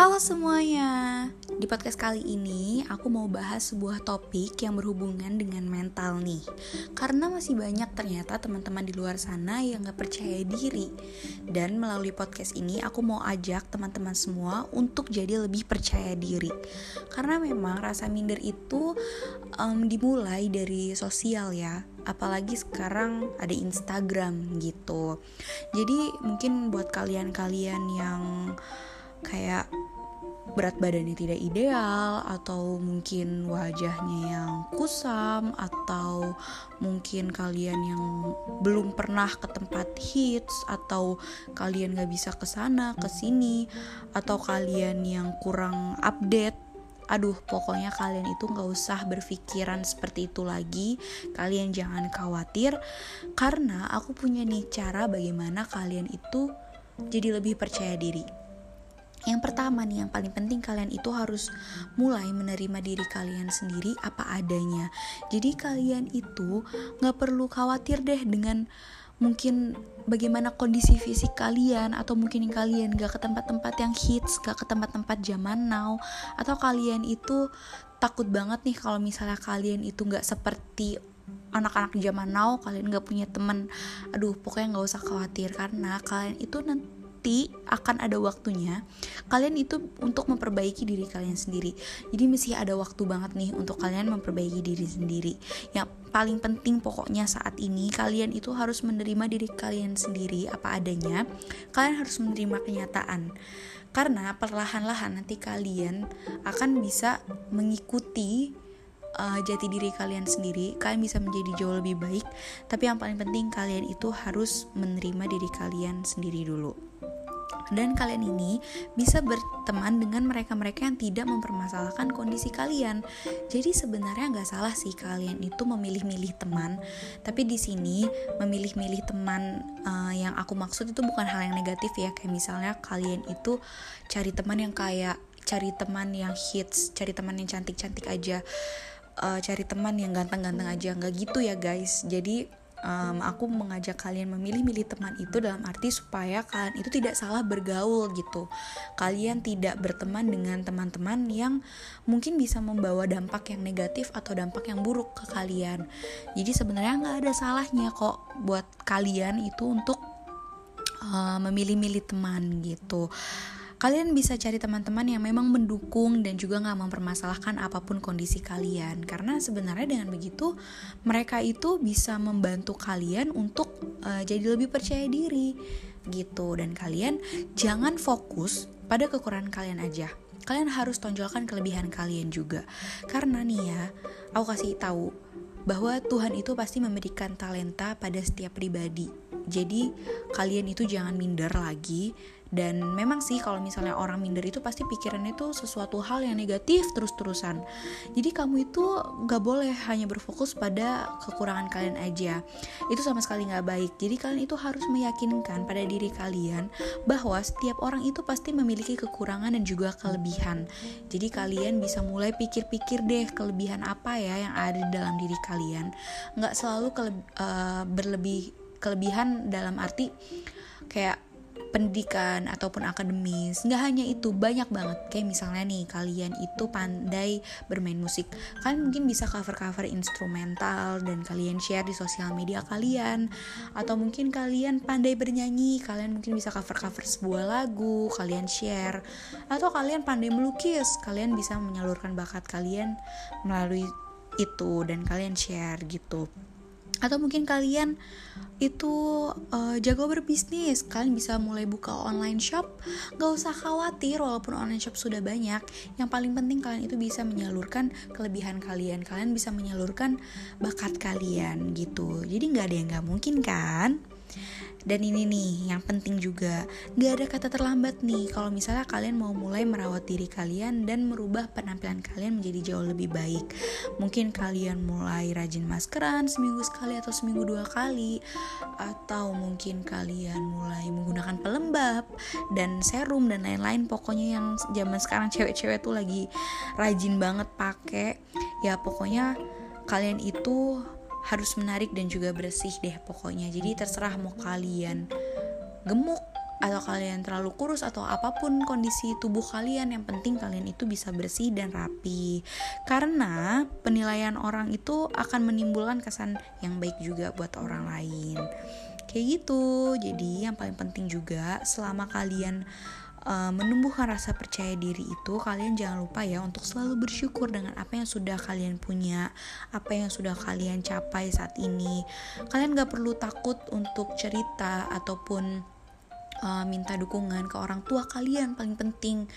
Halo semuanya, di podcast kali ini aku mau bahas sebuah topik yang berhubungan dengan mental nih. Karena masih banyak ternyata teman-teman di luar sana yang gak percaya diri. Dan melalui podcast ini aku mau ajak teman-teman semua untuk jadi lebih percaya diri. Karena memang rasa minder itu um, dimulai dari sosial ya. Apalagi sekarang ada Instagram gitu. Jadi mungkin buat kalian-kalian yang kayak berat badannya tidak ideal atau mungkin wajahnya yang kusam atau mungkin kalian yang belum pernah ke tempat hits atau kalian gak bisa ke sana ke sini atau kalian yang kurang update. Aduh pokoknya kalian itu nggak usah berpikiran seperti itu lagi. Kalian jangan khawatir karena aku punya nih cara bagaimana kalian itu jadi lebih percaya diri yang pertama nih, yang paling penting kalian itu harus mulai menerima diri kalian sendiri apa adanya. Jadi kalian itu nggak perlu khawatir deh dengan mungkin bagaimana kondisi fisik kalian atau mungkin kalian gak ke tempat-tempat yang hits, gak ke tempat-tempat zaman now atau kalian itu takut banget nih kalau misalnya kalian itu nggak seperti anak-anak zaman now kalian gak punya temen aduh pokoknya nggak usah khawatir karena kalian itu nanti nanti akan ada waktunya kalian itu untuk memperbaiki diri kalian sendiri. Jadi mesti ada waktu banget nih untuk kalian memperbaiki diri sendiri. Yang paling penting pokoknya saat ini kalian itu harus menerima diri kalian sendiri apa adanya. Kalian harus menerima kenyataan. Karena perlahan-lahan nanti kalian akan bisa mengikuti uh, jati diri kalian sendiri, kalian bisa menjadi jauh lebih baik. Tapi yang paling penting kalian itu harus menerima diri kalian sendiri dulu dan kalian ini bisa berteman dengan mereka-mereka yang tidak mempermasalahkan kondisi kalian. Jadi sebenarnya nggak salah sih kalian itu memilih-milih teman, tapi di sini memilih-milih teman uh, yang aku maksud itu bukan hal yang negatif ya, kayak misalnya kalian itu cari teman yang kayak cari teman yang hits, cari teman yang cantik-cantik aja. Uh, cari teman yang ganteng-ganteng aja nggak gitu ya guys jadi um, aku mengajak kalian memilih-milih teman itu dalam arti supaya kalian itu tidak salah bergaul gitu. Kalian tidak berteman dengan teman-teman yang mungkin bisa membawa dampak yang negatif atau dampak yang buruk ke kalian. Jadi sebenarnya nggak ada salahnya kok buat kalian itu untuk uh, memilih-milih teman gitu kalian bisa cari teman-teman yang memang mendukung dan juga nggak mempermasalahkan apa pun kondisi kalian. Karena sebenarnya dengan begitu mereka itu bisa membantu kalian untuk uh, jadi lebih percaya diri gitu. Dan kalian jangan fokus pada kekurangan kalian aja. Kalian harus tonjolkan kelebihan kalian juga. Karena nih ya aku kasih tahu bahwa Tuhan itu pasti memberikan talenta pada setiap pribadi. Jadi kalian itu jangan minder lagi dan memang sih kalau misalnya orang minder itu pasti pikirannya itu sesuatu hal yang negatif terus-terusan. Jadi kamu itu gak boleh hanya berfokus pada kekurangan kalian aja. Itu sama sekali gak baik. Jadi kalian itu harus meyakinkan pada diri kalian bahwa setiap orang itu pasti memiliki kekurangan dan juga kelebihan. Jadi kalian bisa mulai pikir-pikir deh kelebihan apa ya yang ada di dalam diri kalian. Nggak selalu keleb- uh, berlebih kelebihan dalam arti kayak pendidikan ataupun akademis nggak hanya itu banyak banget. Kayak misalnya nih kalian itu pandai bermain musik. Kalian mungkin bisa cover cover instrumental dan kalian share di sosial media kalian. Atau mungkin kalian pandai bernyanyi kalian mungkin bisa cover cover sebuah lagu kalian share. Atau kalian pandai melukis kalian bisa menyalurkan bakat kalian melalui itu dan kalian share gitu atau mungkin kalian itu uh, jago berbisnis. Kalian bisa mulai buka online shop. Gak usah khawatir walaupun online shop sudah banyak. Yang paling penting kalian itu bisa menyalurkan kelebihan kalian. Kalian bisa menyalurkan bakat kalian gitu. Jadi nggak ada yang nggak mungkin kan dan ini nih yang penting juga. Gak ada kata terlambat nih Kalau misalnya kalian mau mulai merawat diri kalian Dan merubah penampilan kalian menjadi jauh lebih baik. Mungkin kalian mulai rajin maskeran Seminggu sekali atau seminggu dua kali Atau mungkin kalian mulai menggunakan pelembab Dan serum dan lain-lain. Pokoknya yang zaman sekarang cewek-cewek tuh lagi rajin banget pakai. Ya pokoknya kalian itu harus menarik dan juga bersih deh pokoknya. Jadi terserah mau kalian gemuk atau kalian terlalu kurus atau apa pun kondisi tubuh kalian yang penting kalian itu bisa bersih dan rapi. Karena penilaian orang itu akan menimbulkan kesan yang baik juga buat orang lain. Kayak gitu. Jadi yang paling penting juga selama kalian uh, menumbuhkan rasa percaya diri itu kalian jangan lupa ya untuk selalu bersyukur dengan apa yang sudah kalian punya apa yang sudah kalian capai saat ini. Kalian gak perlu takut untuk cerita ataupun uh, minta dukungan ke orang tua kalian paling penting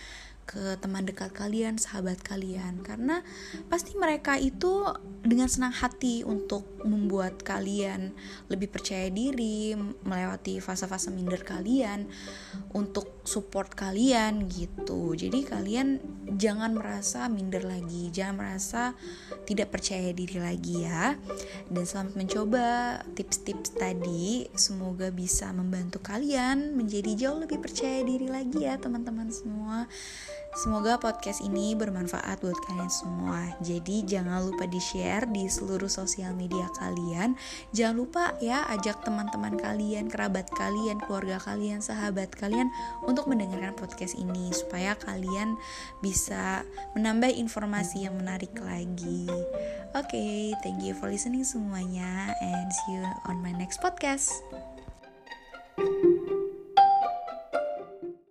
ke teman dekat kalian, sahabat kalian, karena pasti mereka itu dengan senang hati untuk membuat kalian lebih percaya diri, melewati fase-fase minder kalian, untuk support kalian gitu. Jadi kalian jangan merasa minder lagi, jangan merasa tidak percaya diri lagi ya. Dan selamat mencoba tips-tips tadi, semoga bisa membantu kalian menjadi jauh lebih percaya diri lagi ya teman-teman semua. Semoga podcast ini bermanfaat buat kalian semua. Jadi jangan lupa di-share di seluruh sosial media kalian. Jangan lupa ya ajak teman-teman kalian, kerabat kalian, keluarga kalian, sahabat kalian untuk mendengarkan podcast ini supaya kalian bisa menambah informasi yang menarik lagi. Oke, okay, thank you for listening semuanya and see you on my next podcast.